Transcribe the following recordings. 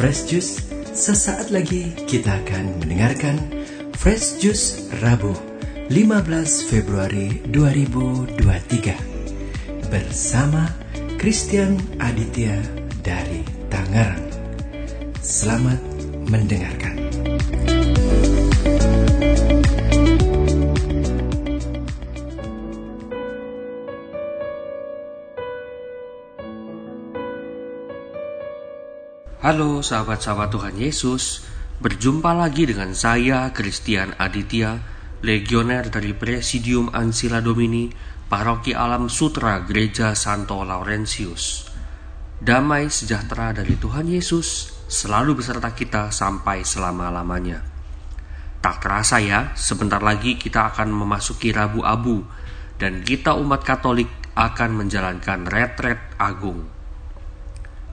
Fresh Juice, sesaat lagi kita akan mendengarkan Fresh Juice Rabu 15 Februari 2023 bersama Christian Aditya dari Tangerang. Selamat mendengarkan. Halo sahabat-sahabat Tuhan Yesus, berjumpa lagi dengan saya Christian Aditya, legioner dari Presidium Ansila Domini, Paroki Alam Sutra Gereja Santo Laurentius. Damai sejahtera dari Tuhan Yesus selalu beserta kita sampai selama-lamanya. Tak terasa ya, sebentar lagi kita akan memasuki Rabu Abu dan kita umat Katolik akan menjalankan retret agung.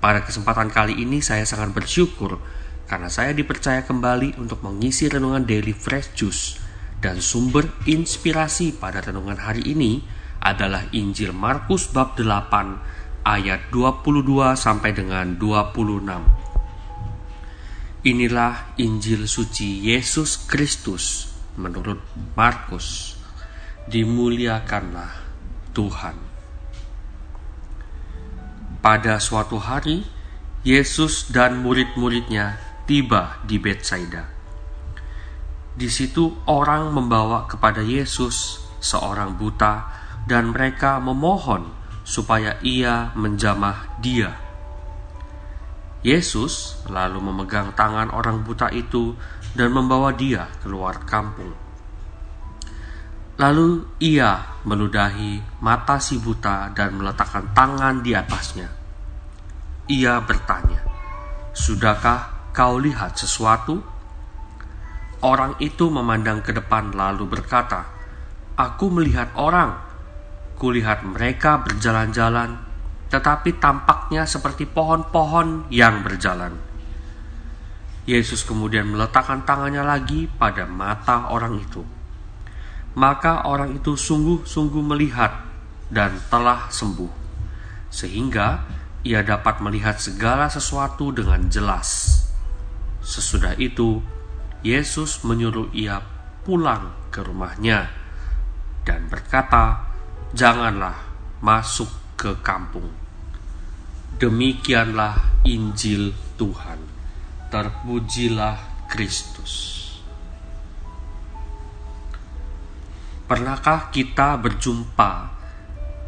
Pada kesempatan kali ini saya sangat bersyukur karena saya dipercaya kembali untuk mengisi renungan Daily Fresh Juice dan sumber inspirasi pada renungan hari ini adalah Injil Markus bab 8 ayat 22 sampai dengan 26. Inilah Injil suci Yesus Kristus menurut Markus. Dimuliakanlah Tuhan. Pada suatu hari, Yesus dan murid-muridnya tiba di Betsaida. Di situ orang membawa kepada Yesus seorang buta dan mereka memohon supaya ia menjamah dia. Yesus lalu memegang tangan orang buta itu dan membawa dia keluar kampung. Lalu ia meludahi mata si buta dan meletakkan tangan di atasnya. Ia bertanya, "Sudahkah kau lihat sesuatu?" Orang itu memandang ke depan lalu berkata, "Aku melihat orang. Kulihat mereka berjalan-jalan, tetapi tampaknya seperti pohon-pohon yang berjalan." Yesus kemudian meletakkan tangannya lagi pada mata orang itu maka orang itu sungguh-sungguh melihat dan telah sembuh, sehingga ia dapat melihat segala sesuatu dengan jelas. Sesudah itu, Yesus menyuruh ia pulang ke rumahnya dan berkata, "Janganlah masuk ke kampung." Demikianlah Injil Tuhan. Terpujilah Kristus. Pernahkah kita berjumpa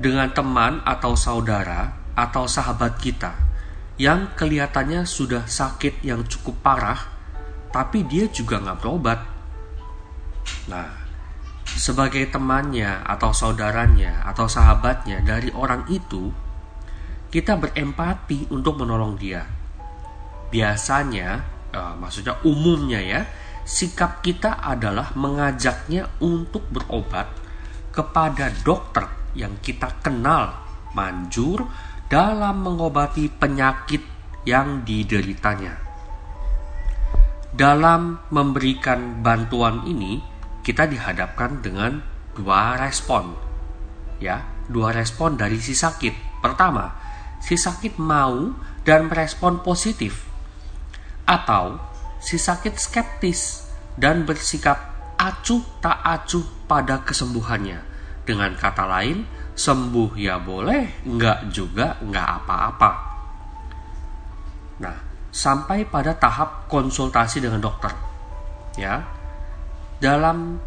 dengan teman atau saudara atau sahabat kita yang kelihatannya sudah sakit yang cukup parah, tapi dia juga nggak berobat? Nah, sebagai temannya atau saudaranya atau sahabatnya dari orang itu, kita berempati untuk menolong dia. Biasanya, uh, maksudnya umumnya ya, sikap kita adalah mengajaknya untuk berobat kepada dokter yang kita kenal manjur dalam mengobati penyakit yang dideritanya. Dalam memberikan bantuan ini, kita dihadapkan dengan dua respon. Ya, dua respon dari si sakit. Pertama, si sakit mau dan merespon positif. Atau si sakit skeptis dan bersikap acuh tak acuh pada kesembuhannya. Dengan kata lain, sembuh ya boleh, enggak juga enggak apa-apa. Nah, sampai pada tahap konsultasi dengan dokter. Ya. Dalam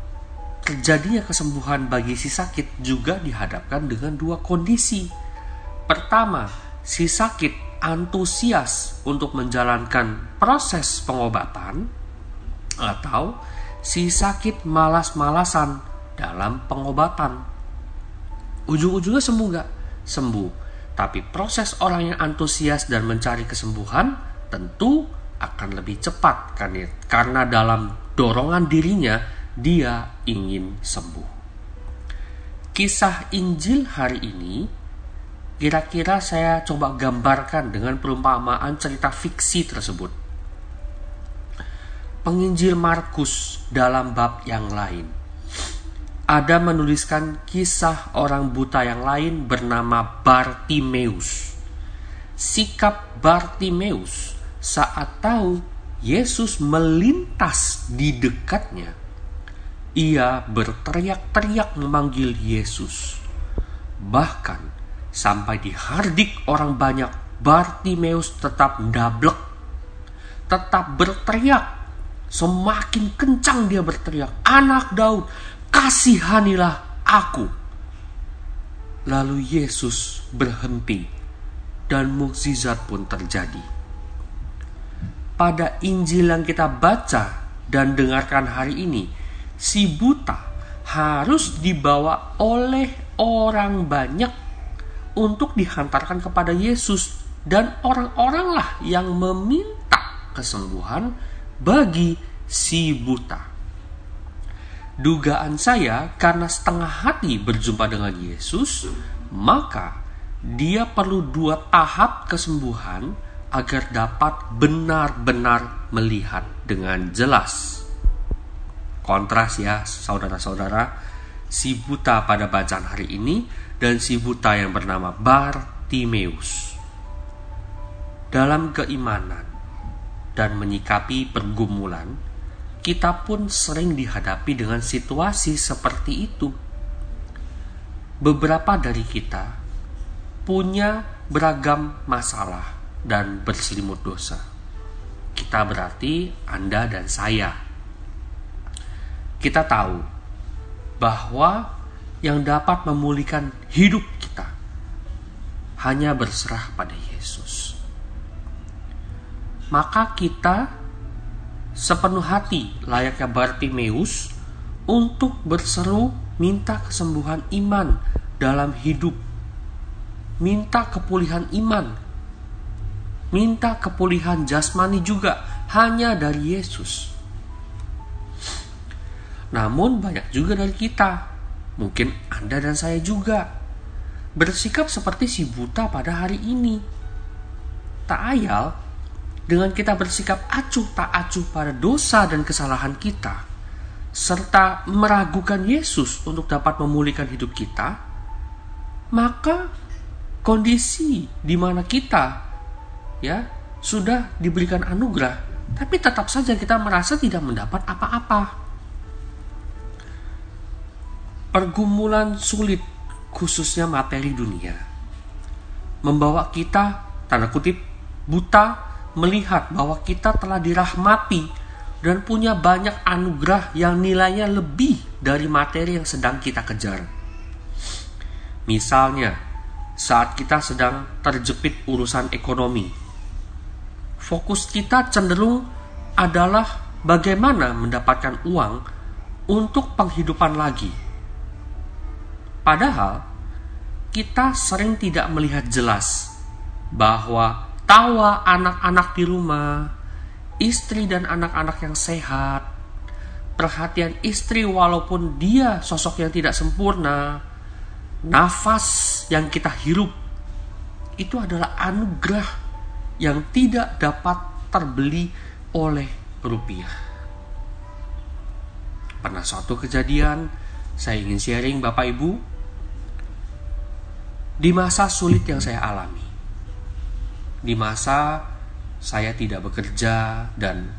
terjadinya kesembuhan bagi si sakit juga dihadapkan dengan dua kondisi. Pertama, si sakit antusias untuk menjalankan proses pengobatan atau si sakit malas-malasan dalam pengobatan. Ujung-ujungnya sembuh nggak? Sembuh. Tapi proses orang yang antusias dan mencari kesembuhan tentu akan lebih cepat karena dalam dorongan dirinya dia ingin sembuh. Kisah Injil hari ini Kira-kira saya coba gambarkan dengan perumpamaan cerita fiksi tersebut. Penginjil Markus dalam bab yang lain ada menuliskan kisah orang buta yang lain bernama Bartimeus. Sikap Bartimeus saat tahu Yesus melintas di dekatnya, ia berteriak-teriak memanggil Yesus. Bahkan sampai dihardik orang banyak, Bartimeus tetap ndablek, tetap berteriak. Semakin kencang dia berteriak, "Anak Daud, kasihanilah aku!" Lalu Yesus berhenti dan mukjizat pun terjadi. Pada Injil yang kita baca dan dengarkan hari ini, si buta harus dibawa oleh orang banyak untuk dihantarkan kepada Yesus. Dan orang-oranglah yang meminta kesembuhan bagi si buta. Dugaan saya karena setengah hati berjumpa dengan Yesus, maka dia perlu dua tahap kesembuhan agar dapat benar-benar melihat dengan jelas. Kontras ya saudara-saudara. Si buta pada bacaan hari ini dan si buta yang bernama Bartimeus. Dalam keimanan dan menyikapi pergumulan kita pun sering dihadapi dengan situasi seperti itu. Beberapa dari kita punya beragam masalah dan berselimut dosa. Kita berarti Anda dan saya. Kita tahu bahwa yang dapat memulihkan hidup kita hanya berserah pada Yesus. Maka kita sepenuh hati layaknya Bartimeus untuk berseru minta kesembuhan iman dalam hidup. Minta kepulihan iman. Minta kepulihan jasmani juga hanya dari Yesus. Namun banyak juga dari kita, mungkin Anda dan saya juga, bersikap seperti si buta pada hari ini. Tak ayal, dengan kita bersikap acuh tak acuh pada dosa dan kesalahan kita, serta meragukan Yesus untuk dapat memulihkan hidup kita, maka kondisi di mana kita ya sudah diberikan anugerah, tapi tetap saja kita merasa tidak mendapat apa-apa. Pergumulan sulit, khususnya materi dunia, membawa kita, tanda kutip, buta melihat bahwa kita telah dirahmati dan punya banyak anugerah yang nilainya lebih dari materi yang sedang kita kejar. Misalnya, saat kita sedang terjepit urusan ekonomi, fokus kita cenderung adalah bagaimana mendapatkan uang untuk penghidupan lagi Padahal kita sering tidak melihat jelas bahwa tawa anak-anak di rumah, istri dan anak-anak yang sehat, perhatian istri walaupun dia sosok yang tidak sempurna, nafas yang kita hirup itu adalah anugerah yang tidak dapat terbeli oleh rupiah. Pernah suatu kejadian, saya ingin sharing Bapak Ibu, di masa sulit yang saya alami, di masa saya tidak bekerja dan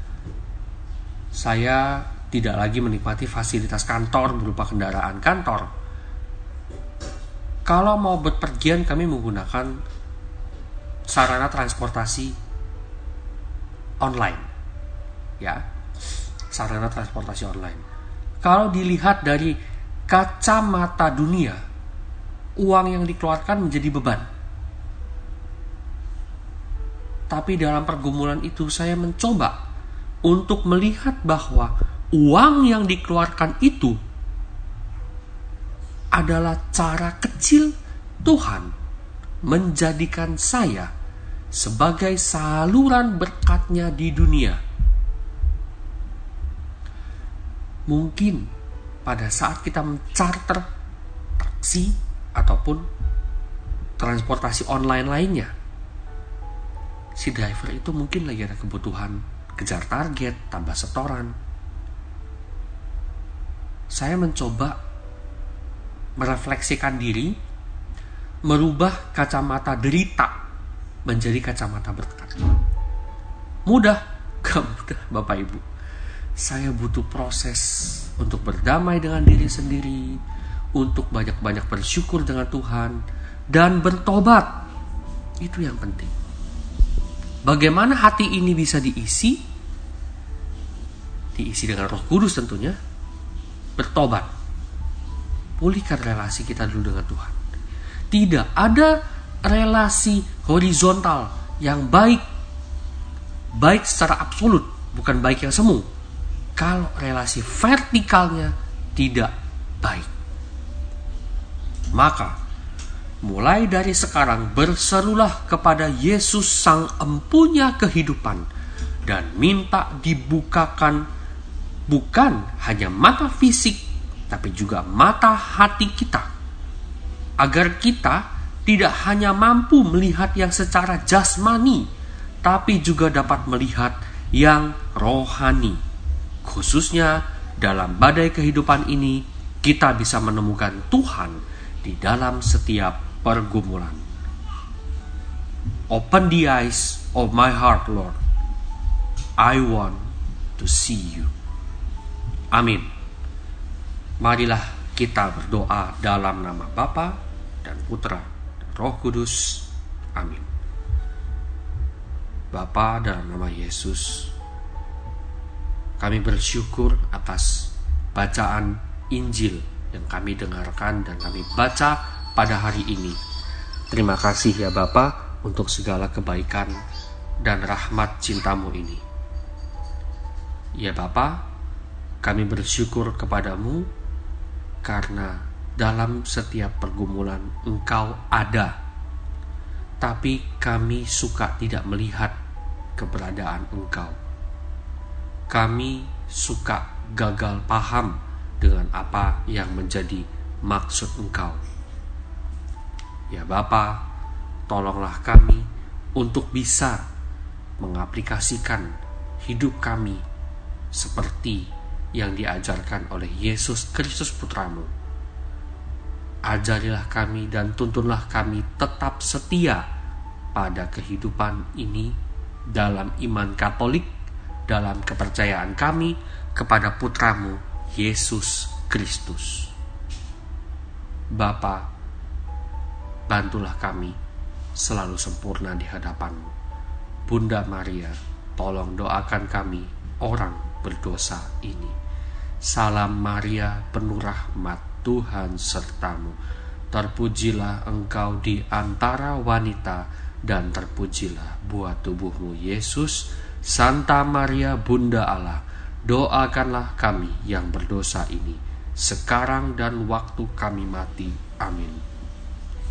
saya tidak lagi menikmati fasilitas kantor berupa kendaraan kantor. Kalau mau berpergian kami menggunakan sarana transportasi online. Ya. Sarana transportasi online. Kalau dilihat dari kacamata dunia, uang yang dikeluarkan menjadi beban. Tapi dalam pergumulan itu saya mencoba untuk melihat bahwa uang yang dikeluarkan itu adalah cara kecil Tuhan menjadikan saya sebagai saluran berkatnya di dunia. Mungkin pada saat kita mencarter taksi ataupun transportasi online lainnya. Si driver itu mungkin lagi ada kebutuhan kejar target, tambah setoran. Saya mencoba merefleksikan diri, merubah kacamata derita menjadi kacamata berkat. Mudah? Gak mudah Bapak Ibu. Saya butuh proses untuk berdamai dengan diri sendiri, untuk banyak-banyak bersyukur dengan Tuhan, dan bertobat. Itu yang penting. Bagaimana hati ini bisa diisi? Diisi dengan roh kudus tentunya. Bertobat. Pulihkan relasi kita dulu dengan Tuhan. Tidak ada relasi horizontal yang baik. Baik secara absolut, bukan baik yang semu. Kalau relasi vertikalnya tidak baik. Maka, mulai dari sekarang berserulah kepada Yesus Sang Empunya Kehidupan dan minta dibukakan bukan hanya mata fisik, tapi juga mata hati kita, agar kita tidak hanya mampu melihat yang secara jasmani, tapi juga dapat melihat yang rohani, khususnya dalam badai kehidupan ini. Kita bisa menemukan Tuhan di dalam setiap pergumulan. Open the eyes of my heart, Lord. I want to see you. Amin. Marilah kita berdoa dalam nama Bapa dan Putra dan Roh Kudus. Amin. Bapa dalam nama Yesus, kami bersyukur atas bacaan Injil yang kami dengarkan dan kami baca pada hari ini. Terima kasih ya Bapa untuk segala kebaikan dan rahmat cintamu ini. Ya Bapa, kami bersyukur kepadamu karena dalam setiap pergumulan engkau ada. Tapi kami suka tidak melihat keberadaan engkau. Kami suka gagal paham dengan apa yang menjadi maksud engkau. Ya Bapa, tolonglah kami untuk bisa mengaplikasikan hidup kami seperti yang diajarkan oleh Yesus Kristus Putramu. Ajarilah kami dan tuntunlah kami tetap setia pada kehidupan ini dalam iman Katolik, dalam kepercayaan kami kepada Putramu Yesus Kristus. Bapa, bantulah kami selalu sempurna di hadapanmu. Bunda Maria, tolong doakan kami orang berdosa ini. Salam Maria, penuh rahmat Tuhan sertamu. Terpujilah engkau di antara wanita dan terpujilah buah tubuhmu Yesus. Santa Maria, Bunda Allah, doakanlah kami yang berdosa ini, sekarang dan waktu kami mati. Amin.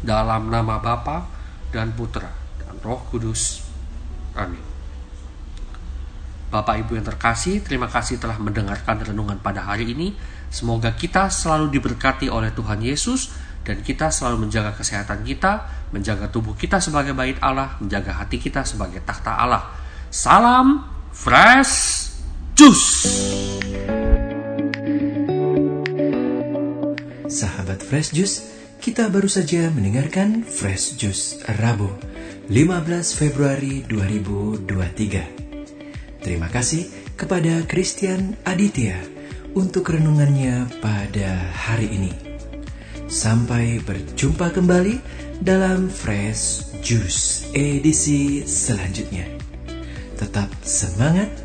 Dalam nama Bapa dan Putra dan Roh Kudus. Amin. Bapak Ibu yang terkasih, terima kasih telah mendengarkan renungan pada hari ini. Semoga kita selalu diberkati oleh Tuhan Yesus dan kita selalu menjaga kesehatan kita, menjaga tubuh kita sebagai bait Allah, menjaga hati kita sebagai takhta Allah. Salam fresh Jus. Sahabat Fresh Juice, kita baru saja mendengarkan Fresh Juice Rabu 15 Februari 2023. Terima kasih kepada Christian Aditya untuk renungannya pada hari ini. Sampai berjumpa kembali dalam Fresh Juice edisi selanjutnya. Tetap semangat